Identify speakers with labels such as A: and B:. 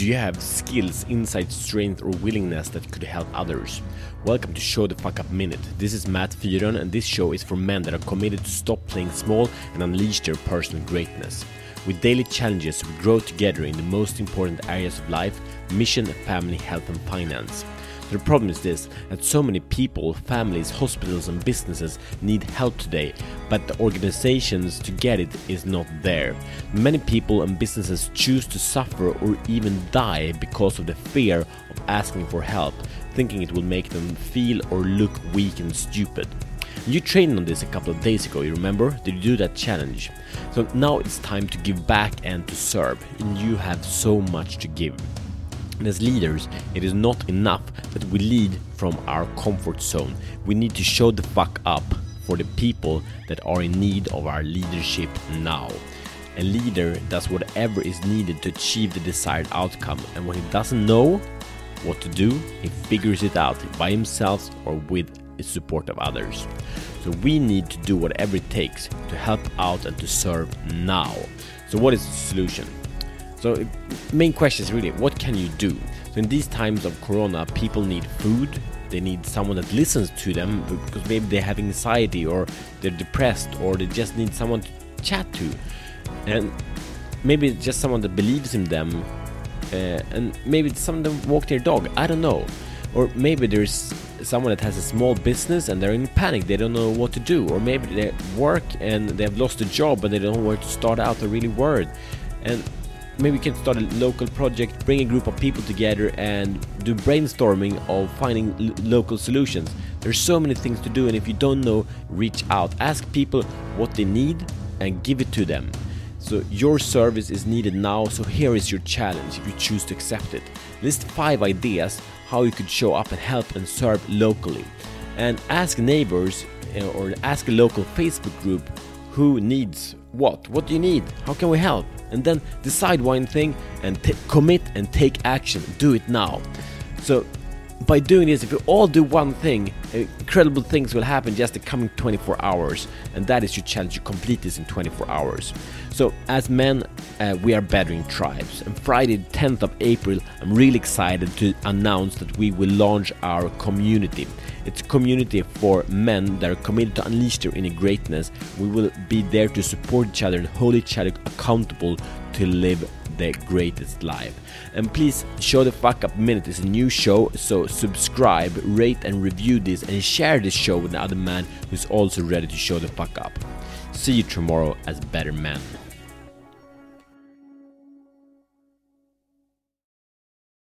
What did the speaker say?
A: Do you have skills, insight, strength, or willingness that could help others? Welcome to Show the Fuck Up Minute. This is Matt Fyron, and this show is for men that are committed to stop playing small and unleash their personal greatness. With daily challenges, we grow together in the most important areas of life mission, family, health, and finance. The problem is this that so many people, families, hospitals, and businesses need help today, but the organizations to get it is not there. Many people and businesses choose to suffer or even die because of the fear of asking for help, thinking it will make them feel or look weak and stupid. You trained on this a couple of days ago, you remember? Did you do that challenge? So now it's time to give back and to serve, and you have so much to give. And as leaders, it is not enough that we lead from our comfort zone. We need to show the fuck up for the people that are in need of our leadership now. A leader does whatever is needed to achieve the desired outcome, and when he doesn't know what to do, he figures it out by himself or with the support of others. So we need to do whatever it takes to help out and to serve now. So, what is the solution? So main question is really what can you do? So in these times of corona, people need food, they need someone that listens to them because maybe they have anxiety or they're depressed or they just need someone to chat to. And maybe just someone that believes in them uh, and maybe someone that walk their dog, I don't know. Or maybe there's someone that has a small business and they're in panic, they don't know what to do. Or maybe they work and they've lost a job but they don't know where to start out, they're really worried. And maybe we can start a local project, bring a group of people together and do brainstorming of finding local solutions. There's so many things to do and if you don't know, reach out. Ask people what they need and give it to them. So your service is needed now, so here is your challenge if you choose to accept it. List 5 ideas how you could show up and help and serve locally. And ask neighbors eh, or ask a local Facebook group who needs what? What do you need? How can we help? And then decide one thing and commit and take action. Do it now. So, by doing this, if you all do one thing, incredible things will happen just the coming 24 hours. And that is your challenge to complete this in 24 hours. So, as men, uh, we are bettering tribes. And Friday, 10th of April, I'm really excited to announce that we will launch our community. It's a community for men that are committed to unleash their inner greatness. We will be there to support each other and hold each other accountable to live the greatest life. And please, Show the Fuck Up Minute is a new show, so subscribe, rate, and review this, and share this show with another man who's also ready to show the fuck up. See you tomorrow as better men.